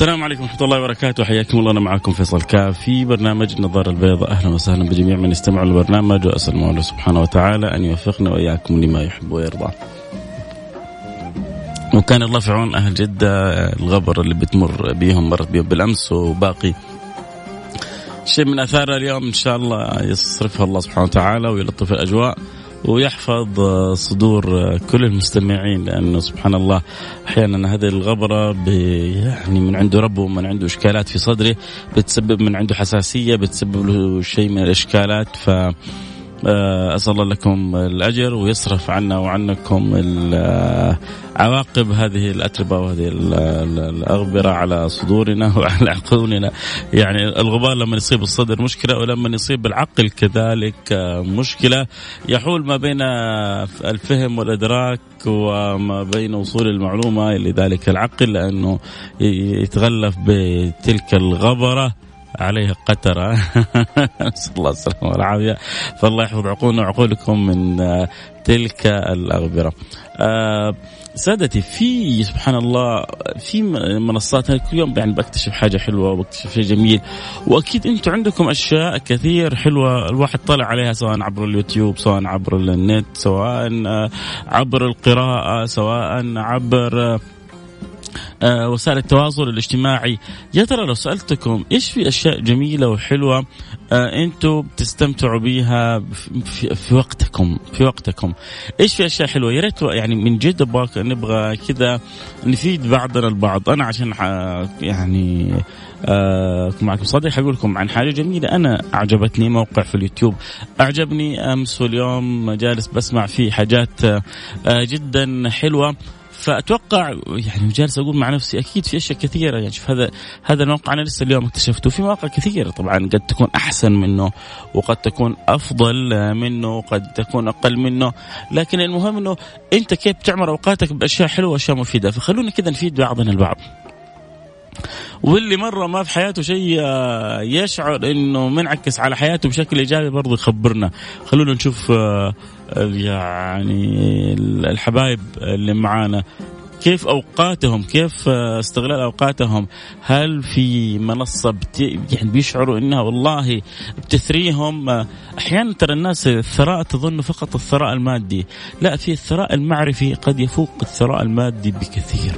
السلام عليكم ورحمة الله وبركاته. حياكم الله. أنا معكم فيصل كاف في برنامج النظارة البيضاء أهلا وسهلا بجميع من يستمعوا البرنامج وأسأل الله سبحانه وتعالى أن يوفقنا وإياكم لما يحب ويرضى. وكان الله في عون أهل جدة الغبر اللي بتمر بيهم مرت بيهم بالأمس وباقي شيء من أثارها اليوم إن شاء الله يصرفها الله سبحانه وتعالى ويلطف الأجواء. ويحفظ صدور كل المستمعين لأنه سبحان الله أحيانا هذه الغبرة يعني من عنده رب ومن عنده إشكالات في صدره بتسبب من عنده حساسية بتسبب له شيء من الإشكالات. ف أسأل الله لكم الأجر ويصرف عنا وعنكم عواقب هذه الاتربه وهذه الأغبرة على صدورنا وعلى عقولنا. يعني الغبار لما يصيب الصدر مشكلة ولما يصيب العقل كذلك آه، مشكلة. يحول ما بين الفهم والإدراك وما بين وصول المعلومة لذلك العقل لأنه يتغلف بتلك الغبرة. عليها قترة نسأل الله السلامة والعافية. فالله يحفظ عقولنا وعقولكم من آه، تلك الأغبرة. آه، سادتي في سبحان الله في منصات كل يوم يعني بكتشف حاجة حلوة وبكتشف شيء جميل. وأكيد أنتم عندكم أشياء كثير حلوة الواحد طلع عليها سواء عبر اليوتيوب سواء عبر النت سواء آه، عبر القراءة سواء عبر وسائل التواصل الاجتماعي. يا ترى لو سألتكم إيش في أشياء جميلة وحلوة آه، أنتم بتستمتعوا بيها في, في وقتكم في وقتكم. إيش في أشياء حلوة؟ يا ريت يعني من جد أبغى نبغى كذا نفيد بعضنا البعض. أنا عشان يعني آه معكم صادق حقول لكم عن حاجة جميلة. أنا أعجبتني موقع في اليوتيوب. أعجبني أمس واليوم جالس بسمع فيه حاجات آه جدا حلوة. فأتوقع يعني جالس أقول مع نفسي أكيد في أشياء كثيرة. يعني شوف هذا هذا الموقع أنا لسه اليوم اكتشفته. في مواقع كثيرة طبعا قد تكون أحسن منه وقد تكون أفضل منه وقد تكون أقل منه. لكن المهم إنه أنت كيف تعمر أوقاتك بأشياء حلوة وأشياء مفيدة. فخلونا كذا نفيد بعضنا البعض. واللي مرة ما في حياته شيء آه، يشعر إنه منعكس على حياته بشكل إيجابي برضه يخبرنا. خلونا نشوف آه، يعني الحبايب اللي معانا. كيف أوقاتهم؟ كيف آه، استغلال أوقاتهم؟ هل في منصة بت... يعني بيشعروا إنها والله بتثريهم؟ أحيانا ترى الناس الثراء تظن فقط الثراء المادي. لا في الثراء المعرفي قد يفوق الثراء المادي بكثير.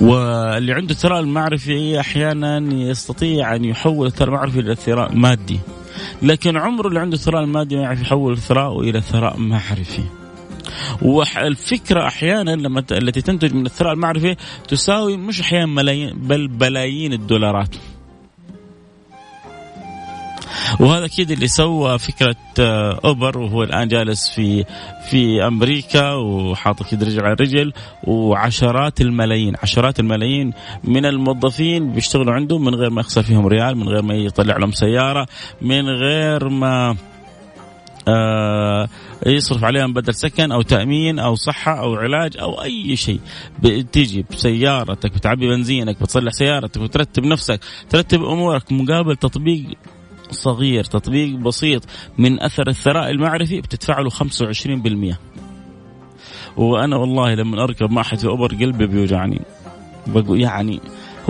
واللي عنده ثراء المعرفي أحيانا يستطيع أن يحول الثراء المعرفي إلى ثراء مادي لكن عمره اللي عنده ثراء المادي ما يعرف يحول ثراءه إلى ثراء معرفي. والفكرة أحيانا لما التي تنتج من الثراء المعرفي تساوي مش أحيانا ملايين بل بلايين الدولارات. وهذا أكيد اللي سوى فكرة آه، أوبر وهو الآن جالس في في أمريكا وحاطط كده رجل على رجل وعشرات الملايين عشرات الملايين من الموظفين بيشتغلوا عنده من غير ما يخسر فيهم ريال من غير ما يطلع لهم سيارة من غير ما آه يصرف عليهم بدل سكن أو تأمين أو صحة أو علاج أو أي شيء. بتيجي بسيارتك بتعبي بنزينك بتصلح سيارتك بترتب نفسك ترتب أمورك مقابل تطبيق صغير تطبيق بسيط من أثر الثراء المعرفي بتدفع له 25% وأنا والله لما أركب مع أحد في أوبر قلبي بيوجعني. بقول يعني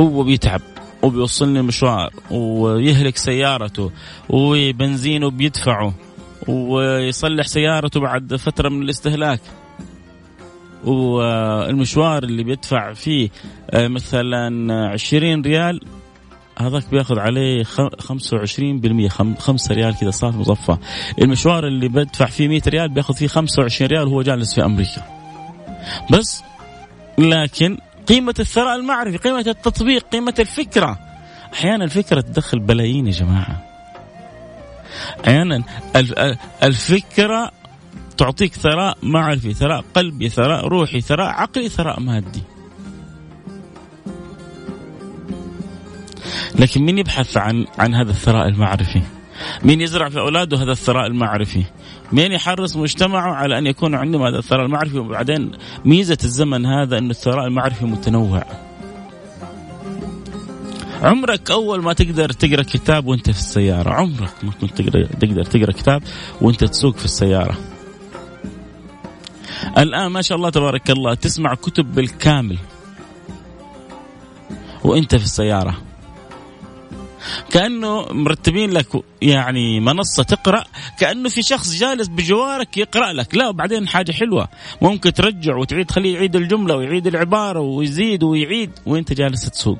هو بيتعب وبيوصلني مشوار ويهلك سيارته وبنزينه بيدفعه ويصلح سيارته بعد فترة من الاستهلاك. والمشوار اللي بيدفع فيه آه، مثلا 20 ريال هذاك بياخذ عليه 25% 5 ريال كذا صافي مصفى. المشوار اللي بدفع فيه 100 ريال بياخذ فيه 25 ريال وهو جالس في أمريكا. بس لكن قيمة الثراء المعرفي قيمة التطبيق قيمة الفكرة. أحيانا الفكرة تدخل بلايين يا جماعة. أحيانا الفكرة تعطيك ثراء معرفي ثراء قلبي ثراء روحي ثراء عقلي ثراء مادي. لكن مين يبحث عن عن هذا الثراء المعرفي؟ مين يزرع في أولاده هذا الثراء المعرفي؟ مين يحرص مجتمعه على أن يكون عندهم هذا الثراء المعرفي وبعدين ميزة الزمن هذا انه الثراء المعرفي متنوع. عمرك أول ما تقدر تقرأ كتاب وأنت في السيارة، عمرك ما كنت تقدر تقدر تقرأ كتاب وأنت تسوق في السيارة. الآن ما شاء الله تبارك الله تسمع كتب بالكامل وأنت في السيارة كأنه مرتبين لك يعني منصة تقرأ كأنه في شخص جالس بجوارك يقرأ لك. لا وبعدين حاجة حلوة. ممكن ترجع وتعيد تخليه يعيد الجملة ويعيد العبارة ويزيد ويعيد وانت جالس تسوق.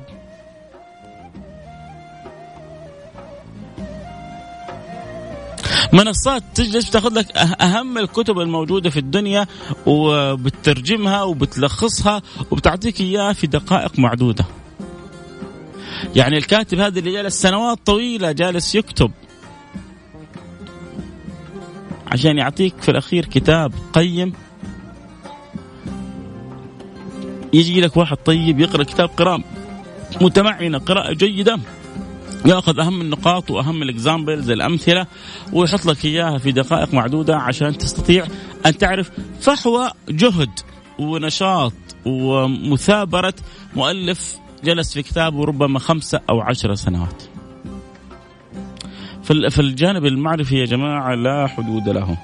منصات تجلس تاخذ لك أه-، أهم الكتب الموجودة في الدنيا وبتترجمها وبتلخصها وبتعطيك إياها في دقائق معدودة. يعني الكاتب هذا اللي جالس سنوات طويلة جالس يكتب. عشان يعطيك في الأخير كتاب قيم. يجي لك واحد طيب يقرأ كتاب قراءة متمعنة قراءة جيدة. يأخذ أهم النقاط وأهم الاكزامبلز الأمثلة ويحط لك إياها في دقائق معدودة عشان تستطيع أن تعرف فحوى جهد ونشاط ومثابرة مؤلف جلس في كتابه ربما خمسة أو عشر سنوات. في الجانب المعرفي يا جماعة لا حدود له.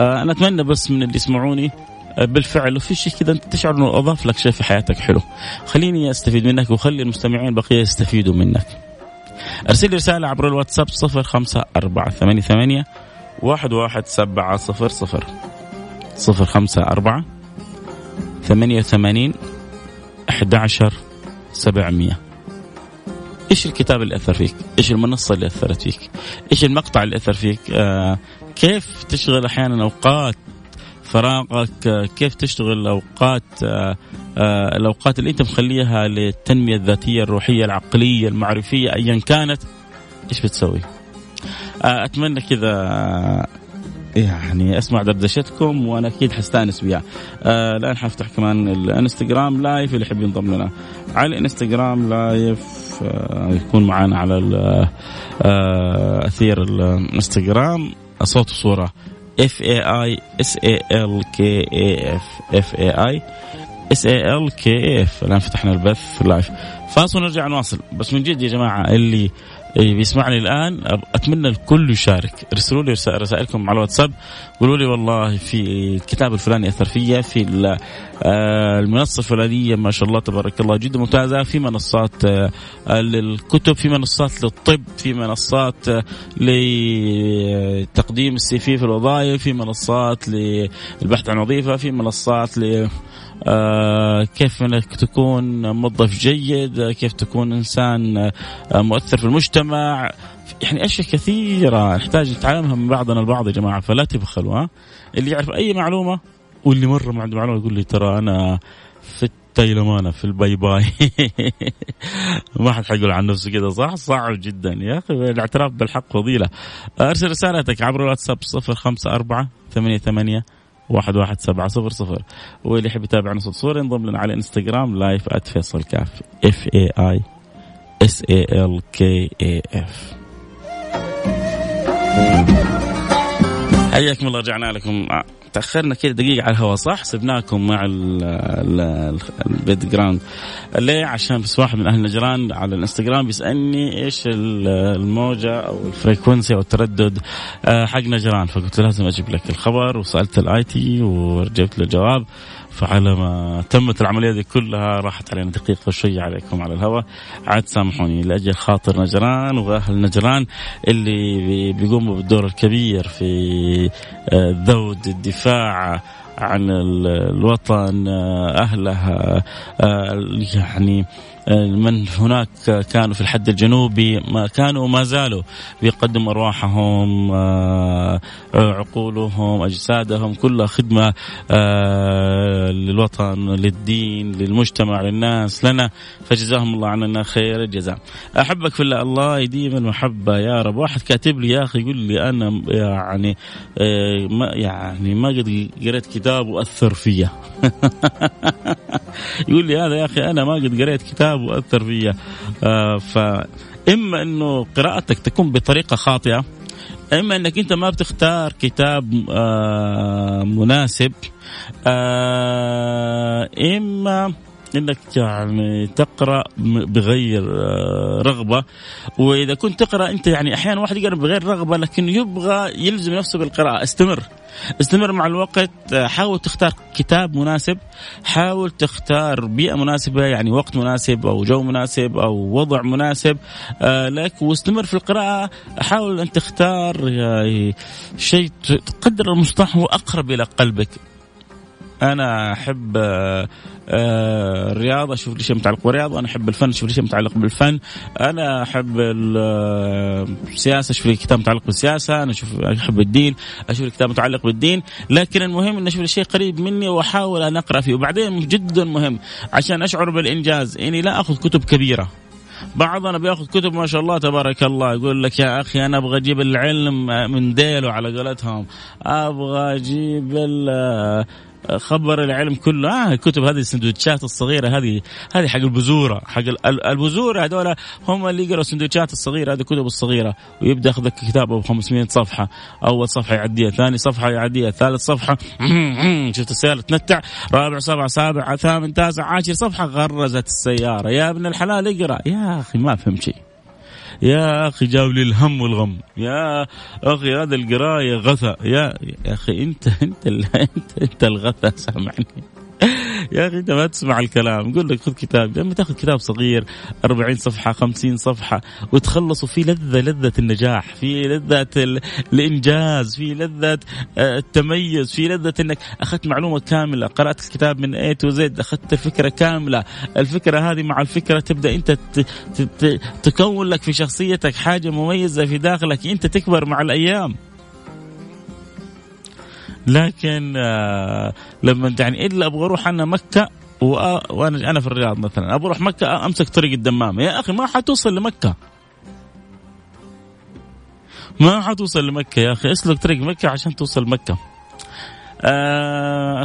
آه، أنا أتمنى بس من اللي يسمعوني آه، بالفعل وفي شيء كذا أنت تشعر إنه أضاف لك شيء في حياتك حلو. خليني أستفيد منك وخلي المستمعين بقية يستفيدوا منك. أرسل لي رسالة عبر الواتساب صفر خمسة أربعة ثمانية ثمانية واحد واحد سبعة صفر صفر صفر خمسة أربعة ثمانية وثمانين أحد عشر سبعمية إيش الكتاب اللي أثر فيك؟ إيش المنصة اللي أثرت فيك؟ إيش المقطع اللي أثر فيك؟ آه كيف تشغل أحيانا أوقات فراغك آه كيف تشتغل اوقات آه آه الأوقات اللي أنت مخليها للتنمية الذاتية الروحية العقلية المعرفية ايا كانت إيش بتسوي؟ آه أتمنى كذا يعني اسمع دردشتكم وأنا أكيد حستأنس بها. آه الآن حفتح كمان الإنستغرام live اللي يحب ينضم لنا. على الإنستغرام لايف آه يكون معنا على آه أثير الإنستغرام. صوت وصورة. F A I S A L K A F F A I S A L K F الآن فتحنا البث live. فاصل ونرجع نواصل. بس من جد يا جماعة اللي اللي بيسمعني الآن أتمنى الكل يشارك. ارسلوا لي رسائلكم على الواتساب. قولوا لي والله في الكتاب الفلاني أثر فيا في آه، المنصة الفلانية ما شاء الله تبارك الله جدا ممتازة. في منصات آه، للكتب في منصات للطب في منصات آه، لتقديم السي في في الوظائف في منصات للبحث عن وظيفة في منصات ل كيف انك تكون موظف جيد كيف تكون انسان آه مؤثر في المجتمع. يعني أشياء كثيرة نحتاج نتعلمها من بعضنا البعض يا جماعة فلا تبخلوا ها. اللي يعرف أي معلومة واللي مرة ما عنده معلومة يقول لي ترى أنا في التايلمانة في ال bye bye. ما حد حيقول عن نفسه كذا صح؟ صعب جدا يا أخي الاعتراف بالحق فضيلة. أرسل رسالتك عبر الواتساب 054 88 واحد واحد سبعة صفر صفر. واللي يحب يتابعنا صوت صورة ينضم لنا على إنستغرام live at فيصل كاف. F A I S A L K A F حياكم الله رجعنا لكم. تأخرنا كذا دقيقة على الهواء صح؟ سبناكم مع ال background. ليه؟ عشان بس واحد من أهل نجران على الإنستغرام بيسألني إيش الموجة أو ال frequency أو التردد آه، حق نجران. فقلت لازم أجيب لك الخبر وسألت ال IT وجبت له جواب. فعلى ما تمت العملية دي كلها راحت علينا. دقيقه وشويه عليكم على الهواء. عاد سامحوني لأجل خاطر نجران وأهل نجران اللي بيقوموا بالدور الكبير في آه، ذود الدفاع عن الوطن أهلها يعني من هناك كانوا في الحد الجنوبي ما كانوا وما زالوا بيقدموا أرواحهم آه، عقولهم أجسادهم كلها خدمة آه، للوطن للدين للمجتمع للناس لنا. فجزاهم الله عنا خير الجزاء. أحبك في الله الله يديم المحبة يا رب. واحد كاتب لي يا أخي يقول لي أنا يعني آه، ما يعني ما قد قريت كتاب واثر فيا. يقول لي هذا يا أخي أنا ما قد قريت كتاب وأثر فيا. آه فاما إنه قراءتك تكون بطريقة خاطئة إما إنك أنت ما بتختار كتاب آه مناسب آه إما إنك يعني تقرأ بغير آه، رغبة. وإذا كنت تقرأ أنت يعني أحيانا واحد يقرأ بغير رغبة لكن يبغى يلزم نفسه بالقراءة. استمر. استمر مع الوقت. آه، حاول تختار كتاب مناسب. حاول تختار بيئة مناسبة يعني وقت مناسب أو جو مناسب أو وضع مناسب. آه، لك واستمر في القراءة. حاول أن تختار شيء تقدر المصطلح هو أقرب إلى قلبك. أنا أحب آه، الرياضه أشوف لي شيء متعلق بالرياضه أنا أحب الفن أشوف لي شيء متعلق بالفن. أنا أحب السياسة أشوف لي كتاب متعلق بالسياسة أنا أشوف أحب الدين أشوف لي كتاب متعلق بالدين. لكن المهم ان أشوف لي شيء قريب مني وأحاول أن أقرأ فيه. وبعدين جدا مهم عشان أشعر بالإنجاز إني لا أخذ كتب كبيرة. بعضنا بيأخذ كتب ما شاء الله تبارك الله يقول لك يا أخي أنا أبغى أجيب العلم من ديله على قولتهم. أبغى أجيب خبر العلم كله. آه الكتب هذه السندوتشات الصغيرة هذه هذه حق البزوره حق البزوره هذول هم اللي يقروا السندوتشات الصغيرة هذه الكتب الصغيرة. ويبدأ ياخذ لك كتاب أبو 500 صفحة. أول صفحة يعديها ثاني صفحة يعديها ثالث صفحة. شفت السيارة تنتع رابع سبع سابع ثامن تاسع عاشر صفحة. غرزت السيارة. يا ابن الحلال اقرأ. يا أخي ما فهمت شيء. يا أخي جاب لي الهم والغم. يا أخي هذا القراية غثى يا يا أخي انت أنت انت, أنت الغثى سامعني يا أخي أنت ما تسمع الكلام. يقول لك خذ كتاب. لما تاخذ كتاب صغير 40 صفحة 50 صفحة وتخلص في لذة لذة النجاح في لذة الإنجاز في لذة آه، التميز في لذة إنك أخذت معلومة كاملة. قرأت الكتاب من اي تو زد أخذت الفكرة كاملة. الفكرة هذه مع الفكرة تبدأ أنت تكون لك في شخصيتك حاجة مميزة في داخلك. أنت تكبر مع الأيام. لكن آه لما يعني الا أبغى أروح أنا مكة؟ وأنا أنا في الرياض مثلا. أبغى أروح مكة أمسك طريق الدمامه يا أخي ما حتوصل لمكة. ما حتوصل لمكة يا أخي. أسلك طريق مكة عشان توصل مكة. آه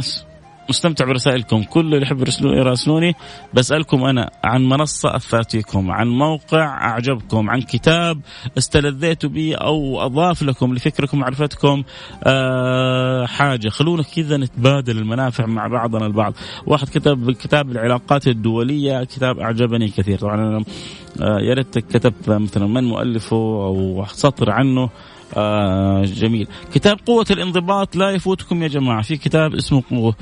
مستمتع برسائلكم. كل اللي يحب يراسلوني بسألكم أنا عن منصة أثرت فيكم عن موقع أعجبكم عن كتاب استلذيتوا به أو أضاف لكم لفكركم معرفتكم. أه حاجة خلونا كذا نتبادل المنافع مع بعضنا البعض. واحد كتب كتاب العلاقات الدولية كتاب أعجبني كثير. طبعا أنا آه يا ريت كتبت مثلا من مؤلفه أو سطر عنه. آه جميل. كتاب قوة الانضباط لا يفوتكم يا جماعة. في كتاب اسمه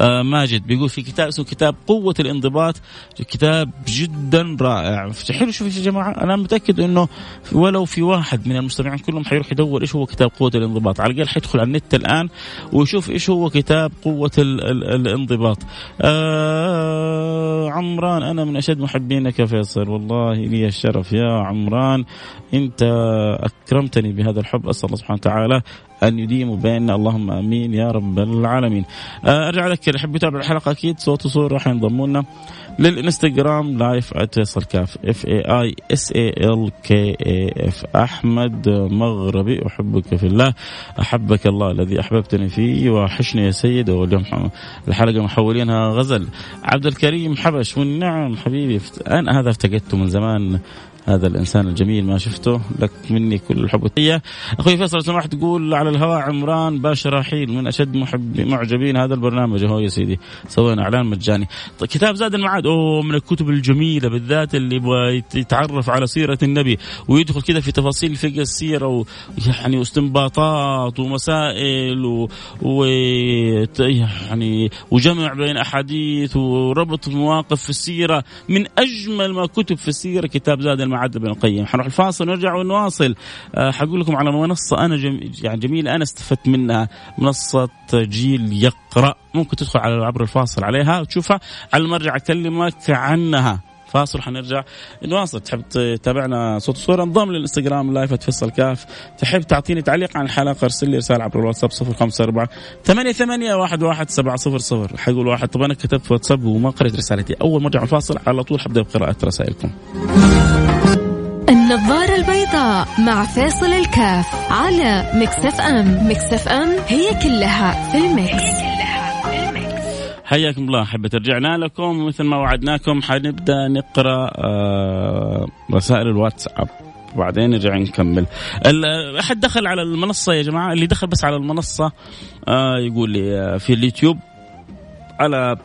ماجد بيقول في كتاب اسمه كتاب قوة الانضباط كتاب جدا رائع. حلو شوف يا جماعة أنا متأكد أنه ولو في واحد من المستمعين كلهم حيروح يدور إيش هو كتاب قوة الانضباط. على الأقل حيدخل على النت الآن ويشوف إيش هو كتاب قوة ال ال الانضباط. آه عمران أنا من أشد محبينك يا فيصل والله لي الشرف يا عمران. أنت أكرمتني بهذا الحب. أسأل الله سبحانه وتعالى أن يديم بيننا اللهم آمين يا رب العالمين. آه، أرجع لك اللي يحب يتابع الحلقة أكيد صوت وصورة راح ينضموا لنا للإنستغرام live @فيصل كاف F A I S A L K A F أحمد مغربي أحبك في الله أحبك الله الذي أحببتني فيه وحشني يا سيد واليوم الحلقة محولينها غزل. عبد الكريم حبش والنعم حبيبي أنا هذا افتقدته من زمان. هذا الإنسان الجميل ما شفته. لك مني كل الحب والتحيه أخوي فيصل سمحت تقول على الهواء عمران باشا رحيل من أشد محب معجبين. هذا البرنامج هو يا سيدي. سوينا إعلان مجاني. طيب كتاب زاد المعاد. أوه من الكتب الجميلة بالذات اللي يبغى يتعرف على سيرة النبي ويدخل كذا في تفاصيل فقه السيرة ويعني واستنباطات ومسائل و, و... يعني وجمع بين أحاديث وربط مواقف في السيرة. من أجمل ما كتب في السيرة كتاب زاد المعاد. بن القيم. حنروح الفاصل ونرجع ونواصل. أه حقول لكم على منصة أنا جم... يعني جميله أنا استفدت منها. منصة جيل يقرأ. ممكن تدخل على عبر الفاصل عليها وتشوفها. على ما ارجع أكلمك عنها. فاصل حنرجع نواصل. تحب تتابعنا صوت وصورة؟ انضم للإنستغرام لايف تفصل كاف. تحب تعطيني تعليق عن الحلقة؟ ارسل لي رسالة عبر الواتساب 054 ثمانية ثمانية واحد واحد سبعة صفر صفر. حيقول واحد طب أنا كتبت واتساب وما قريت رسالتي. أول ما أرجع الفاصل على طول حبدأ بقراءة رسائلكم. النظارة البيضاء مع فيصل الكاف على Mix FM. Mix FM هي كلها في ال mix. حياكم الله أحبة رجعنا لكم. مثل ما وعدناكم حنبدأ نقرأ آه رسائل الواتساب. وبعدين نرجع نكمل. أحد دخل على المنصة يا جماعة؟ اللي دخل بس على المنصة آه يقول لي آه في اليوتيوب على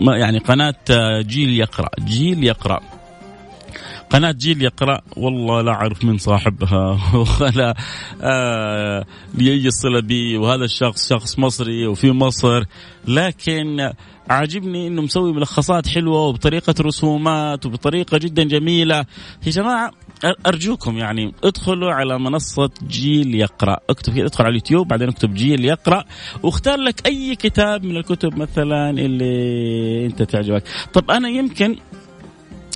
يعني قناة جيل يقرأ. جيل يقرأ. قناة جيل يقرأ والله لا أعرف من صاحبها. ولا آه لي صلة بي وهذا الشخص شخص مصري وفي مصر. لكن عاجبني إنه مسوي ملخصات حلوة وبطريقة رسومات وبطريقة جدا جميلة. يا جماعة أرجوكم يعني ادخلوا على منصة جيل يقرأ. اكتب كده ادخل على اليوتيوب بعدين اكتب جيل يقرأ. واختار لك أي كتاب من الكتب مثلا اللي أنت تعجبك. طب أنا يمكن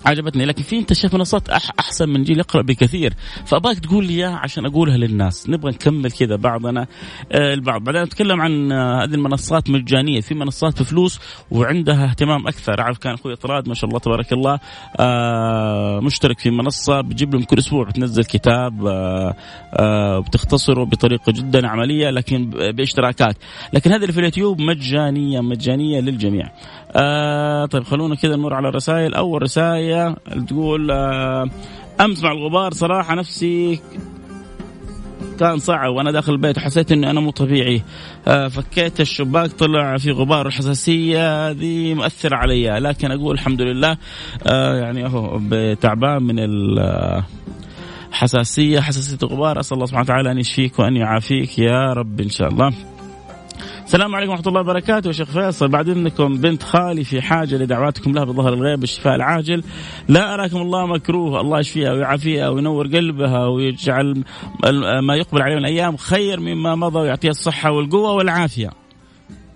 عجبتني. لكن في انت شايف منصات أحسن من جيل يقرأ بكثير. فابغاك تقول لي إياها عشان أقولها للناس. نبغى نكمل كذا بعضنا آه، البعض. بعدين نتكلم عن آه، هذه المنصات مجانية. في منصات بفلوس وعندها اهتمام أكثر. اعرف كان أخوي طراد ما شاء الله تبارك الله آه، مشترك في منصة بتجيب لهم كل أسبوع بتنزل كتاب بتختصره بطريقة جدا عملية لكن باشتراكات. لكن هذه اللي في اليوتيوب مجانية مجانية للجميع. طيب خلونا كذا نمر على الرسائل. أول رساله تقول آه أمس مع الغبار صراحة نفسي كان صعب وأنا داخل البيت وحسيت إني أنا مو طبيعي. آه فكيت الشباك طلع في غبار الحساسية هذه مؤثره علي لكن أقول الحمد لله آه يعني أهو تعبان من الحساسيه حساسية الغبار. أسأل الله سبحانه وتعالى أن يشفيك وأن يعافيك يا رب إن شاء الله. السلام عليكم ورحمة الله وبركاته. شيخ فيصل بعد إذنكم بنت خالي في حاجة لدعواتكم لها بظهر الغيب بالشفاء العاجل. لا أراكم الله مكروه الله يشفيها ويعافيها وينور قلبها ويجعل ما يقبل عليه من الأيام خير مما مضى ويعطيها الصحة والقوة والعافية.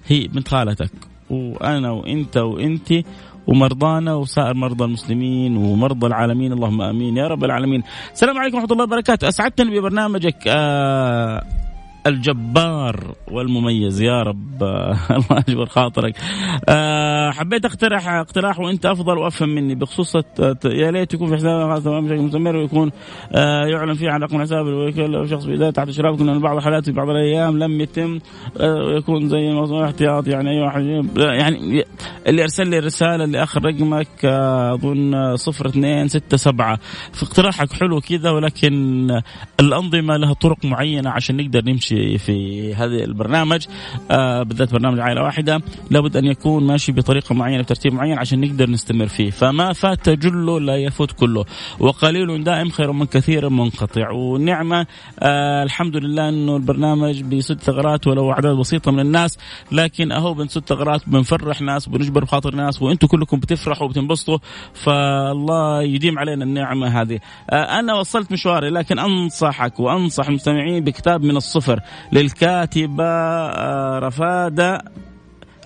هي بنت خالتك وأنا وأنت وأنت ومرضانا وسائر مرضى المسلمين ومرضى العالمين. اللهم آمين يا رب العالمين. السلام عليكم ورحمة الله وبركاته، أسعدتني ببرنامجك آه الجبار والمميز. يا رب. الله يجبر خاطرك. أه حبيت اقترح اقتراح وانت افضل وافهم مني بخصوص يا ليت يكون في حساب بشكل مستمر ويكون أه يعلن فيه عن رقم حساب الوكيل شخص بإدارة تحت اشراف كنا بعض الحالات في بعض الأيام لم يتم أه يكون زي موضوع احتياط يعني أي واحد يعني اللي أرسل لي الرسالة اللي اخر رقمك آه، أظن صفر اثنين ستة سبعة. في اقتراحك حلو كذا ولكن الأنظمة لها طرق معينة عشان نقدر نمشي في في هذا البرنامج. آه بالذات برنامج عائلة واحدة. لابد أن يكون ماشي بطريقة معينة بترتيب معين عشان نقدر نستمر فيه. فما فات جله لا يفوت كله. وقليل دائم خير من كثير منقطع. ونعمة آه الحمد لله إنه البرنامج بيسد ثغرات ولو أعداد بسيطة من الناس. لكن أهو بنسد ثغرات بنفرح ناس بنجبر بخاطر ناس وأنتم كلكم بتفرحوا وبتنبسطوا. فالله يديم علينا النعمة هذه. آه أنا وصلت مشواري لكن أنصحك وأنصح المستمعين بكتاب من الصفر. للكاتبة آه، رفادة.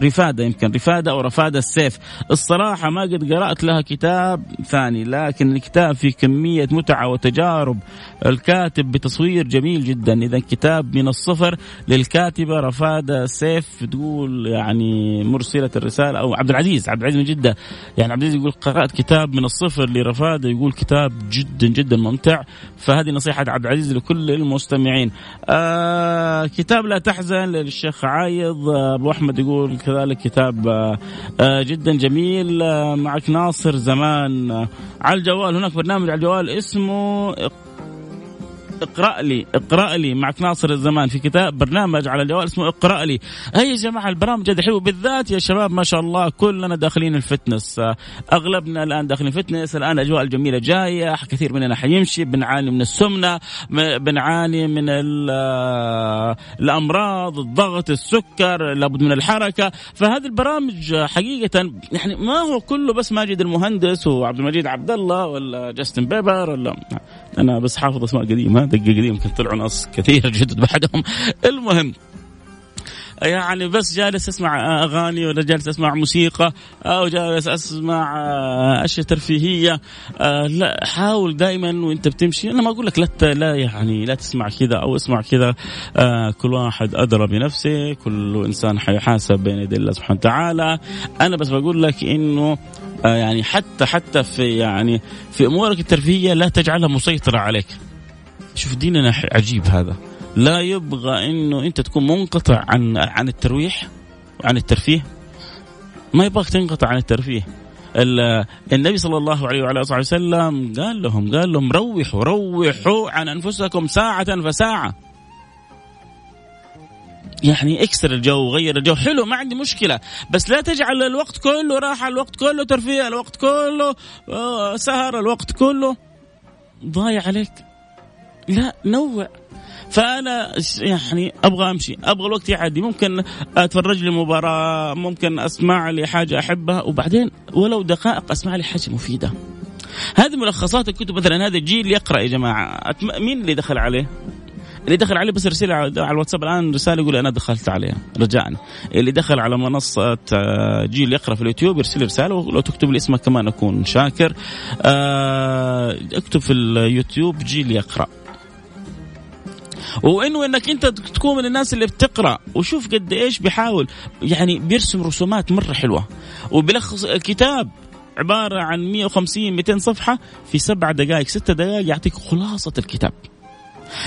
رفادة يمكن رفادة أو رفادة السيف. الصراحة ما قد قرأت لها كتاب ثاني لكن الكتاب فيه كمية متعة وتجارب. الكاتب بتصوير جميل جدا. إذا كتاب من الصفر للكاتبة رفادة السيف تقول يعني مرسلة الرسالة أو عبد العزيز عبد العزيز من جدة. يعني عبد العزيز يقول قرأت كتاب من الصفر لرفادة يقول كتاب جدا جدا ممتع. فهذه نصيحة عبد العزيز لكل المستمعين. آه كتاب لا تحزن للشيخ عايض. أبو أحمد يقول كذلك كتاب جدا جميل معك ناصر زمان. على الجوال هناك برنامج على الجوال اسمه اقرأ لي اقرأ لي معك ناصر الزمان في كتاب برنامج على الجوال اسمه اقرأ لي. هي يا جماعة البرامج هذه حلوة بالذات يا شباب ما شاء الله كلنا داخلين ال fitness. أغلبنا الآن داخلين fitness الآن أجواء الجميلة جاية كثير مننا حيمشي بنعاني من السمنة بنعاني من الأمراض الضغط السكر لابد من الحركة. فهذه البرامج حقيقة يعني ما هو كله بس ماجد المهندس وعبد المجيد عبد الله ولا جاستن بيبر ولا أنا بس حافظ أسماء قديمة دقة قديمة يمكن طلعوا ناس كثير جدد بعدهم. المهم يعني بس جالس اسمع أغاني ولا جالس اسمع موسيقى أو جالس أسمع أشياء ترفيهية. لا حاول دائما وأنت بتمشي. أنا ما أقول لك لا لا يعني لا تسمع كذا أو اسمع كذا. كل واحد أدرى بنفسه. كل إنسان حيحاسب بين يدي الله سبحانه وتعالى. أنا بس بقول لك إنه يعني حتى حتى في يعني في أمورك الترفيهية لا تجعلها مسيطرة عليك. شوف ديننا عجيب هذا. لا يبغى إنه أنت تكون منقطع عن عن الترويح عن الترفيه. ما يبغاك تنقطع عن الترفيه. النبي صلى الله عليه وعلى آله وسلم قال لهم قال لهم روحوا روحوا عن أنفسكم ساعة فساعة. يعني اكسر الجو غير الجو. حلو ما عندي مشكلة. بس لا تجعل الوقت كله راحة الوقت كله ترفيه الوقت كله سهر الوقت كله ضايع عليك. لا نوع. فأنا يعني أبغى أمشي. أبغى الوقت يعدي. ممكن أتفرج لي مباراة ممكن أسمع لي حاجة أحبها وبعدين ولو دقائق أسمع لي حاجة مفيدة. هذه ملخصات الكتب مثلا. هذا الجيل يقرأ يا جماعة. مين اللي دخل عليه؟ اللي دخل عليه بس ارسل على الواتساب. الآن رسالة يقول أنا دخلت عليها رجاء اللي دخل على منصة جيل يقرأ في اليوتيوب يرسل رسالة. ولو تكتب لي اسمك كمان أكون شاكر. اكتب في اليوتيوب جيل يقرأ. وإنه إنك أنت تكون من الناس اللي بتقرأ وشوف قد إيش بيحاول. يعني بيرسم رسومات مرة حلوة. وبيلخص كتاب عبارة عن 150 200 صفحة في سبع دقائق ست دقائق يعطيك خلاصة الكتاب.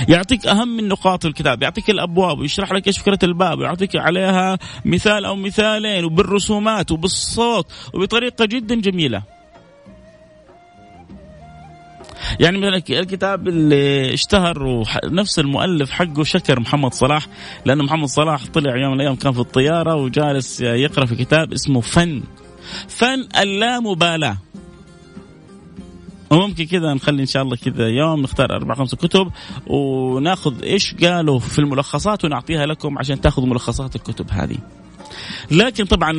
يعطيك أهم من نقاط الكتاب يعطيك الأبواب ويشرح لك إيش فكرة الباب ويعطيك عليها مثال أو مثالين وبالرسومات وبالصوت وبطريقة جدا جميلة. يعني مثلا الكتاب اللي اشتهر نفس المؤلف حقه شكر محمد صلاح لأنه محمد صلاح طلع يوم من الأيام كان في الطيارة وجالس يقرأ في كتاب اسمه فن فن اللامبالاة وممكن كذا نخلي إن شاء الله كذا يوم نختار أربع خمس كتب وناخذ إيش قالوا في الملخصات ونعطيها لكم عشان تاخذوا ملخصات الكتب هذه. لكن طبعا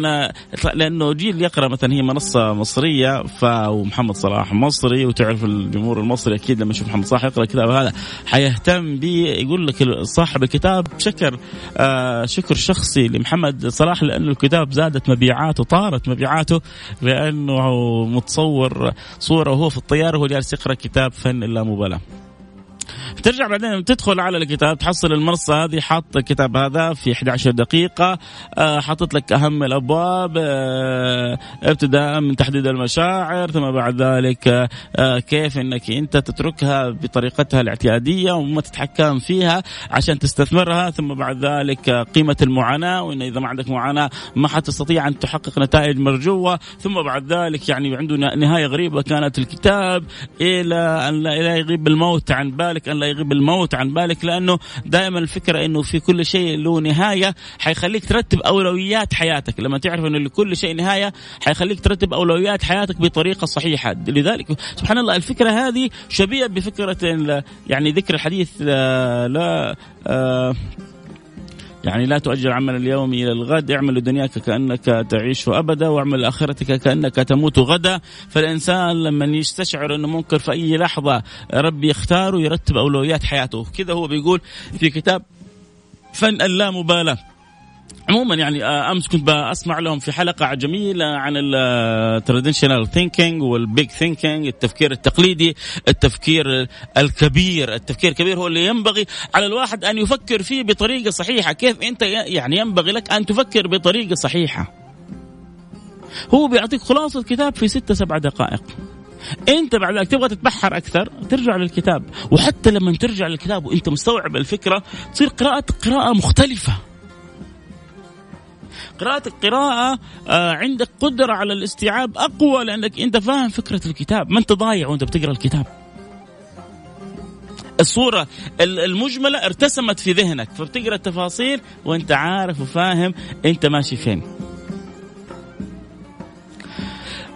لأنه جيل يقرأ مثلا هي منصة مصرية فمحمد صلاح مصري وتعرف الجمهور المصري أكيد لما يشوف محمد صلاح يقرأ الكتاب هذا حيهتم به يقول لك صاحب الكتاب شكر آه شكر شخصي لمحمد صلاح لأنه الكتاب زادت مبيعاته طارت مبيعاته لأنه متصور صورة وهو في الطيارة وهو جالس يقرأ كتاب فن اللامبالاة. ترجع بعدين تدخل على الكتاب تحصل المنصه هذه حاط الكتاب هذا في 11 دقيقة آه، حاطط لك أهم الأبواب آه، ابتداء من تحديد المشاعر ثم بعد ذلك آه، كيف إنك أنت تتركها بطريقتها الاعتيادية وما تتحكم فيها عشان تستثمرها ثم بعد ذلك قيمة المعاناة وإن إذا ما عندك معاناة ما حتستطيع أن تحقق نتائج مرجوة ثم بعد ذلك يعني عنده نهاية غريبة كانت الكتاب إلى أن لا يغيب الموت عن بالك. أن لا يغيب الموت عن بالك لأنه دائما الفكرة إنه في كل شيء له نهاية حيخليك ترتب أولويات حياتك. لما تعرف إنه لكل شيء نهاية حيخليك ترتب أولويات حياتك بطريقة صحيحة. لذلك سبحان الله الفكرة هذه شبيهة بفكرة يعني ذكر الحديث لا, لا آه يعني لا تؤجل عمل اليوم إلى الغد اعمل لدنياك كأنك تعيش أبدا واعمل لاخرتك كأنك تموت غدا. فالإنسان لما يستشعر إنه ممكن في أي لحظة ربي يختاره يرتب أولويات حياته. كذا هو بيقول في كتاب فن اللامبالاه عموما يعني آه، أمس كنت بسمع لهم في حلقة جميلة عن ال traditional thinking وال big thinking التفكير التقليدي التفكير الكبير. التفكير الكبير هو اللي ينبغي على الواحد أن يفكر فيه بطريقة صحيحة. كيف أنت يعني ينبغي لك أن تفكر بطريقة صحيحة؟ هو بيعطيك خلاصة كتاب في ستة سبع دقائق. أنت بعد ذلك تبغى تتبحر أكثر ترجع للكتاب. وحتى لما ترجع للكتاب وأنت مستوعب الفكرة تصير قراءة قراءة مختلفة. قراءة آه عندك قدرة على الاستيعاب أقوى لأنك أنت فاهم فكرة الكتاب. ما أنت ضايع وأنت بتقرأ الكتاب. الصورة المجملة ارتسمت في ذهنك فبتقرأ التفاصيل وأنت عارف وفاهم أنت ماشي فين.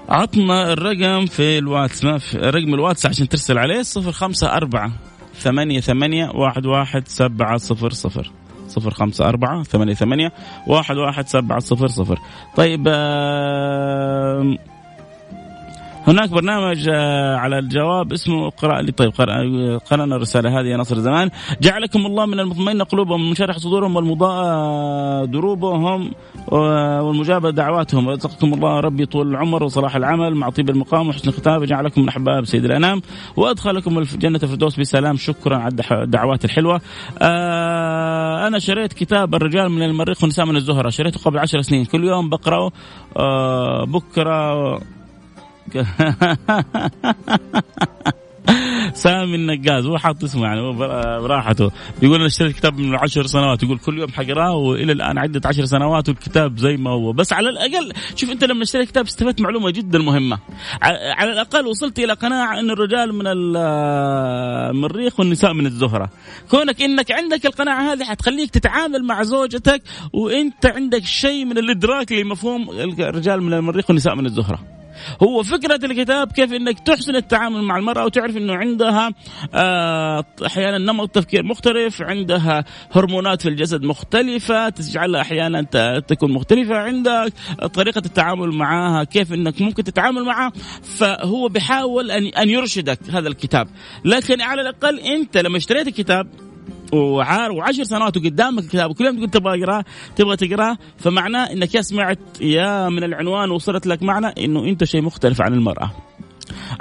عطنا الرقم في الواتس ما في رقم الواتس عشان ترسل عليه صفر خمسة أربعة ثمانية ثمانية واحد واحد سبعة صفر صفر. صفر خمسة أربعة ثمانية ثمانية واحد واحد سبعة صفر صفر. طيب آه هناك برنامج آه، على الجواب اسمه اقرأ لي. طيب قرأنا الرسالة هذه يا نصر زمان جعلكم الله من المطمئن قلوبهم من شرح صدورهم والمضاء دروبهم والمجابة دعواتهم. رزقكم الله ربي طول العمر وصلاح العمل مع طيب المقام وحسن الختام. جعلكم من أحباب سيد الأنام. وأدخلكم الجنه الفردوس بسلام. شكرا على الدعوات الحلوة. آه أنا شريت كتاب الرجال من المريخ والنساء من الزهرة. شريته قبل عشر سنين. كل يوم بقرأه آه بكرة سامي النقاز هو حاط اسمه يعني براحته. بيقول أنا اشتريت كتاب من عشر سنوات يقول كل يوم حقراه وإلى الآن عدت عشر سنوات والكتاب زي ما هو. بس على الأقل شوف أنت لما اشتريت كتاب استفدت معلومة جدا مهمة. على الأقل وصلت إلى قناعة أن الرجال من المريخ والنساء من الزهرة. كونك إنك عندك القناعة هذه حتخليك تتعامل مع زوجتك وأنت عندك شيء من الإدراك لمفهوم الرجال من المريخ والنساء من الزهرة. هو فكرة الكتاب كيف إنك تحسن التعامل مع المرأة وتعرف إنه عندها آه، أحيانا نمط تفكير مختلف عندها هرمونات في الجسد مختلفة تجعلها أحيانا تكون مختلفة عندك طريقة التعامل معها كيف إنك ممكن تتعامل معها. فهو بيحاول أن أن يرشدك هذا الكتاب. لكن على الأقل أنت لما اشتريت الكتاب وعار وعشر سنوات وقدامك الكتاب وكل يوم تقول تبغى اقراه تبغى تقراه فمعناه إنك يا سمعت يا من العنوان وصلت لك معنى إنه أنت شيء مختلف عن المرأة.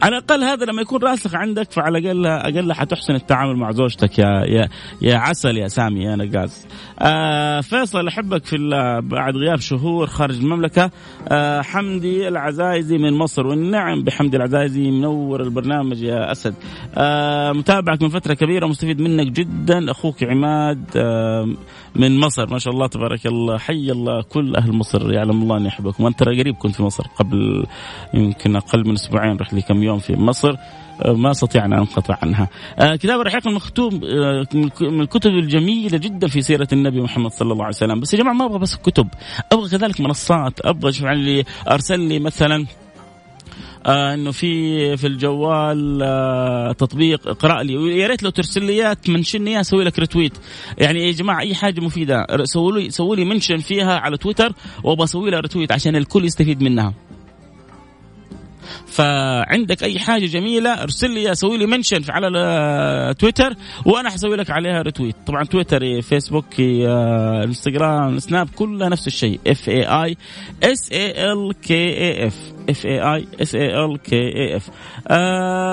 على الأقل هذا لما يكون راسخ عندك فعلى الأقل أقل حتحسن التعامل مع زوجتك يا يا يا عسل يا سامي يا نقاز. آه فيصل أحبك في بعد غياب شهور خارج المملكة آه حمدي العزايزي من مصر والنعم بحمدي العزايزي منور البرنامج يا أسد. آه متابعك من فترة كبيرة ومستفيد منك جدا أخوك عماد آه من مصر. ما شاء الله تبارك الله. حي الله كل أهل مصر. يعلم الله أني أحبكم. وأنت ترى قريب كنت في مصر قبل يمكن أقل من أسبوعين. رحت لي كم يوم في مصر. آه، ما استطيع أن انقطع عنها. آه كتاب الرحيق المختوم آه من الكتب الجميلة جدا في سيرة النبي محمد صلى الله عليه وسلم، بس يا جماعة ما أبغى بس كتب، أبغى كذلك منصات، أبغى شوف اللي أرسل لي مثلا آه إنه في في الجوال آه تطبيق اقرا لي. يا ريت لو ترسل لي mention اياه أسوي لك retweet يعني يا جماعة أي حاجة مفيدة سووا لي سووا لي mention فيها على تويتر وبسوي لها retweet عشان الكل يستفيد منها. فعندك أي حاجة جميلة ارسل لي سوي لي mention على تويتر وأنا حسوي لك عليها retweet طبعا تويتر فيسبوك إنستغرام سناب كلها نفس الشيء. F A I S A L K A F F A I S A L K A F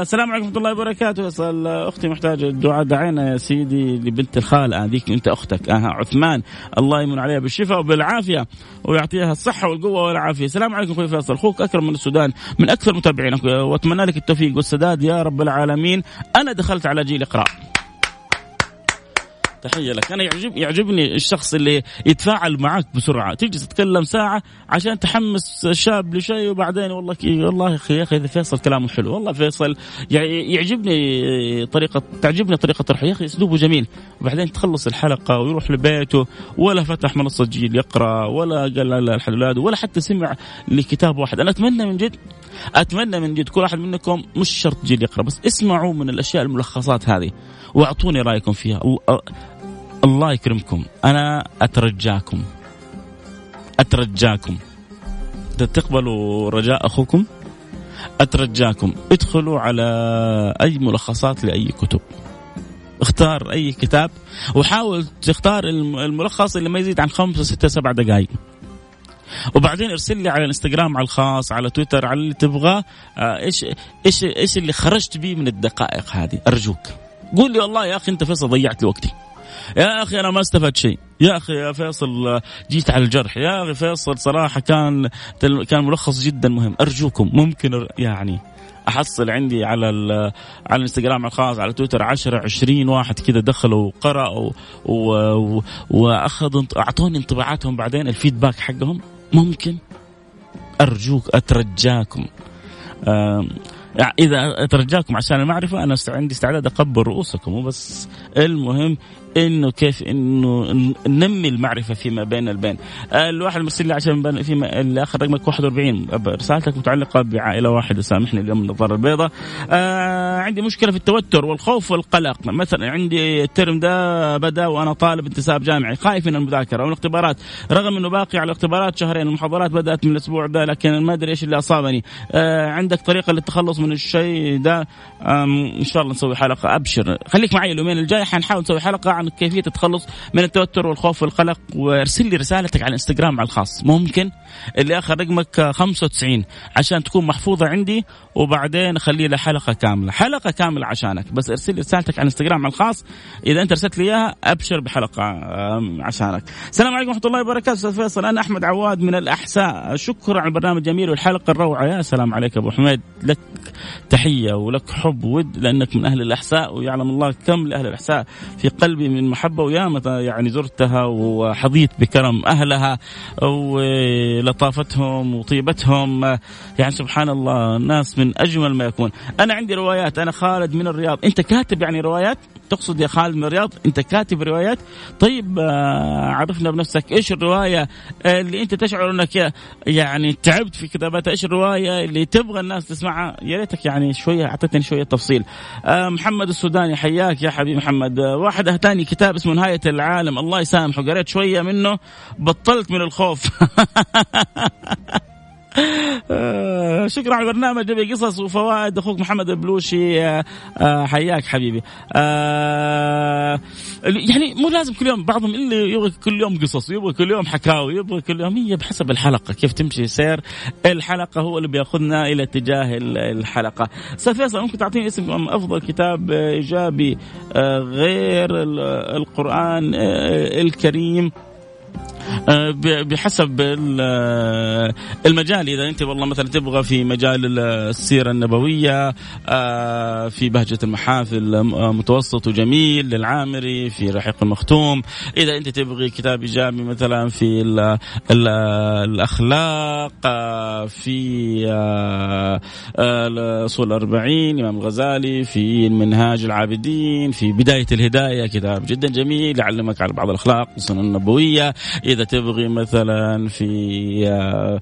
السلام عليكم ورحمة الله وبركاته. فيصل أختي محتاجة الدعاء دعينا يا سيدي لبنت الخال هذيك أنت أختك آه عثمان. الله يمن عليها بالشفاء وبالعافية ويعطيها الصحة والقوة والعافية. السلام عليكم أخوي فيصل. أخوك اكرم من السودان من أكثر متابعينك وأتمنى لك التوفيق والسداد يا رب العالمين. أنا دخلت على جيل إقرأ. تحية لك. أنا يعجب يعجبني الشخص اللي يتفاعل معك بسرعة. تجلس تتكلم ساعة عشان تحمس شاب لشيء وبعدين والله والله يا أخي أخي فيصل كلامه حلو. والله فيصل يعجبني طريقه تعجبني طريقة طرحه يا أخي أسلوبه جميل. وبعدين تخلص الحلقة ويروح لبيته ولا فتح منصة جيل يقرأ ولا قال الحلال ولا حتى سمع لكتاب واحد. أنا أتمنى من جد أتمنى من جد كل واحد منكم مش شرط جيل يقرأ بس اسمعوا من الأشياء الملخصات هذه. واعطوني رأيكم فيها. الله يكرمكم. أنا أترجاكم. أترجاكم. تقبلوا رجاء أخوكم أترجاكم. ادخلوا على أي ملخصات لأي كتب. اختار أي كتاب وحاول تختار الملخص اللي ما يزيد عن خمسة ستة سبع دقائق وبعدين ارسل لي على الانستغرام على الخاص على تويتر على اللي تبغاه. آه، إيش إيش إيش اللي خرجت به من الدقائق هذه؟ أرجوك. قول لي والله يا أخي أنت فيصل ضيعت لي وقتي. يا أخي أنا ما استفدت شيء. يا أخي يا فيصل جيت على الجرح. يا أخي فيصل صراحة كان كان ملخص جدا مهم. أرجوكم ممكن يعني أحصل عندي على على الإنستغرام الخاص على تويتر 10 20 واحد كذا دخلوا وقرأوا وأخذوا أعطوني انطباعاتهم بعدين الفيدباك حقهم. ممكن؟ أرجوك أترجاكم. إذا أترجاكم عشان المعرفة أنا عندي استعداد اقبل رؤوسكم وبس. المهم إنه كيف إنه ننمي المعرفة فيما بين البين. الواحد مرسل لي عشان في الآخر رقمك 41 رسالتك متعلقة بعائلة واحدة. سامحني اليوم النظاره البيضاء. آه عندي مشكلة في التوتر والخوف والقلق. مثلا عندي الترم ده بدأ وأنا طالب انتساب جامعي. خايف من المذاكرة والاختبارات. رغم إنه باقي على الاختبارات شهرين المحاضرات بدأت من الأسبوع ده لكن ما أدري إيش اللي أصابني. آه عندك طريقة للتخلص من الشيء ده؟ إن شاء الله نسوي حلقة. أبشر. خليك معي اليومين الجاي. حنحاول نسوي حلقة عن كيفية التخلص من التوتر والخوف والقلق وارسل لي رسالتك على الإنستغرام على الخاص. ممكن اللي اخر رقمك 95 عشان تكون محفوظة عندي وبعدين اخلي لها حلقه كاملة. حلقة كاملة عشانك. بس ارسل لي رسالتك على الإنستغرام على الخاص. إذا أنت ارسلت لي إياها أبشر بحلقة عشانك. السلام عليكم ورحمة الله وبركاته أستاذ فيصل. أنا أحمد عواد من الأحساء. شكرا على البرنامج الجميل والحلقة الروعة. يا سلام عليك أبو حميد. لك تحية ولك حب ود لأنك من أهل الأحساء ويعلم الله كم لأهل الأحساء في قلبي من محبة وياما يعني زرتها وحظيت بكرم أهلها ولطافتهم وطيبتهم. يعني سبحان الله ناس من أجمل ما يكون. أنا عندي روايات أنا خالد من الرياض. أنت كاتب يعني روايات؟ تقصد يا خالد من الرياض؟ أنت كاتب روايات؟ طيب آه، عرفنا بنفسك. إيش الرواية اللي أنت تشعر أنك يعني تعبت في كتابتها إيش الرواية اللي تبغى الناس تسمعها؟ يا ريتك يعني شوية اعطيتني شوية تفصيل. آه، محمد السوداني حياك يا حبيبي محمد. آه، واحد اهتاني كتاب اسمه نهاية العالم. الله يسامحه قريت شوية منه بطلت من الخوف. شكرا على البرنامج. نبي قصص وفوائد. أخوك محمد البلوشي آه، آه، حياك حبيبي. يعني مو لازم كل يوم بعضهم اللي يبغى كل يوم قصص يبغى كل يوم حكاوي يبغى كل يوم هي بحسب الحلقة. كيف تمشي سير؟ الحلقة هو اللي بيأخذنا إلى اتجاه الحلقة. أستاذ فيصل ممكن تعطيني اسم أفضل كتاب إيجابي غير القرآن الكريم؟ آه، بحسب آه، المجال. إذا أنت والله مثلا تبغى في مجال السيرة النبوية آه، في بهجة المحافل متوسط وجميل للعامري في رحيق المختوم إذا أنت تبغي كتاب إيجابي مثلا في ال ال الأخلاق في اصول الأربعين إمام الغزالي في منهاج العابدين في بداية الهداية كتاب جدا جميل يعلمك على بعض الأخلاق والسنن النبوية. إذا تبغي مثلا في آه،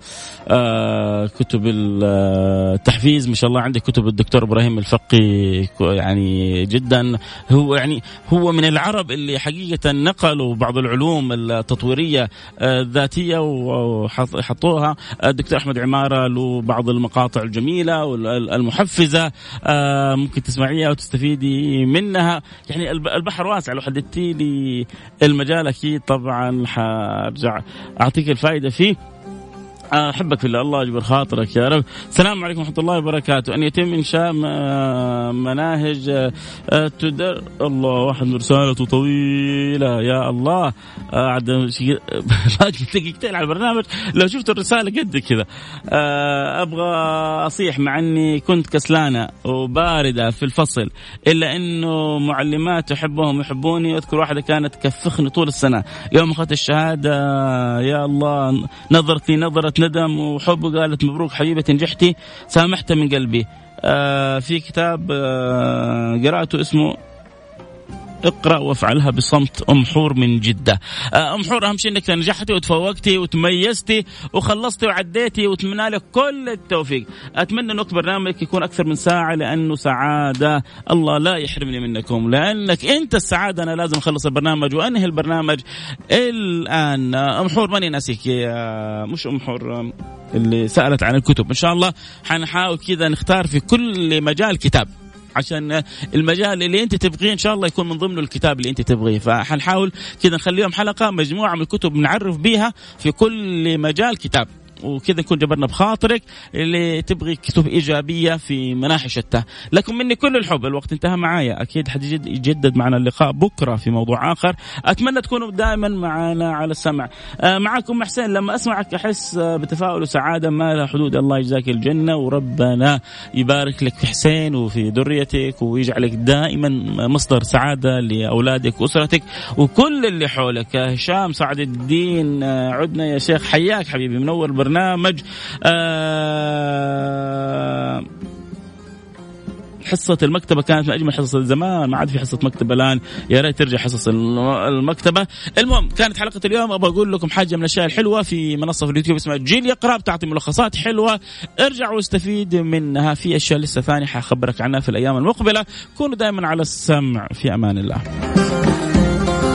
آه، كتب التحفيز ما شاء الله عندك كتب الدكتور إبراهيم الفقي يعني جدا. هو يعني هو من العرب اللي حقيقة نقلوا بعض العلوم التطويرية آه، الذاتية وحطوها. الدكتور أحمد عمارة له بعض المقاطع الجميلة والمحفزه ممكن تسمعيها وتستفيدي منها. يعني البحر واسع لو حددتي لي المجال أكيد طبعا أرجع أعطيك الفائدة فيه. أحبك في الله الله يجبر خاطرك يا رب. السلام عليكم ورحمة الله وبركاته. أن يتم انشاء مناهج آه، تدر الله واحد رسالته طويلة. يا الله آه، عاد دقيقتين على البرنامج. لو شفت الرسالة قد كذا. آه، أبغى أصيح مع أني كنت كسلانة وباردة في الفصل إلا إنه معلمات احبهم يحبوني. أذكر واحدة كانت تكفخني طول السنة. يوم أخذت الشهادة يا الله نظرتي نظرة ندم وحب وقالت مبروك حبيبتي نجحتي سامحتها من قلبي. آه في كتاب آه قرأته اسمه اقرأ وافعلها بصمت أم حور من جدة. آه، أم حور أهم شيء إنك نجحتي وتفوقتي وتميزتي وخلصتي وعديتي وأتمنى لك كل التوفيق. أتمنى انه برنامجك يكون أكثر من ساعة لأنه سعادة الله لا يحرمني منكم لأنك أنت السعادة أنا لازم أخلص البرنامج وأنهي البرنامج الآن. أم حور ماني ناسيك مش أم حور اللي سألت عن الكتب إن شاء الله حنحاول كذا نختار في كل مجال كتاب عشان المجال اللي انت تبغيه ان شاء الله يكون من ضمنه الكتاب اللي انت تبغيه. فحنحاول كذا نخليهم حلقة مجموعة من الكتب نعرف بيها في كل مجال كتاب. وكذا نكون جبرنا بخاطرك اللي تبغي كتب إيجابية في مناحي شتى. لكم مني كل الحب. الوقت انتهى معايا. أكيد حيجدد معنا اللقاء بكرة في موضوع آخر. أتمنى تكونوا دائما معنا على السمع. آه معكم حسين. لما أسمعك أحس بتفاؤل وسعادة. ما لها حدود. الله يجزاك الجنة. وربنا يبارك لك في حسين وفي ذريتك ويجعلك دائما مصدر سعادة لأولادك وأسرتك وكل اللي حولك. هشام سعد الدين آه، عدنا يا شيخ. حياك حبيبي. منور البرنامج آه حصة المكتبة كانت من أجمل حصص زمان ما عاد في حصة مكتبة الآن. يا ريت ترجع حصص المكتبة. المهم كانت حلقة اليوم. أبغى أقول لكم حاجة من الأشياء الحلوة في منصة في اليوتيوب اسمها جيل يقرأ بتعطي ملخصات حلوة. ارجع واستفيد منها في أشياء لسه ثانية حخبرك عنها في الأيام المقبلة. كونوا دائما على السمع. في أمان الله.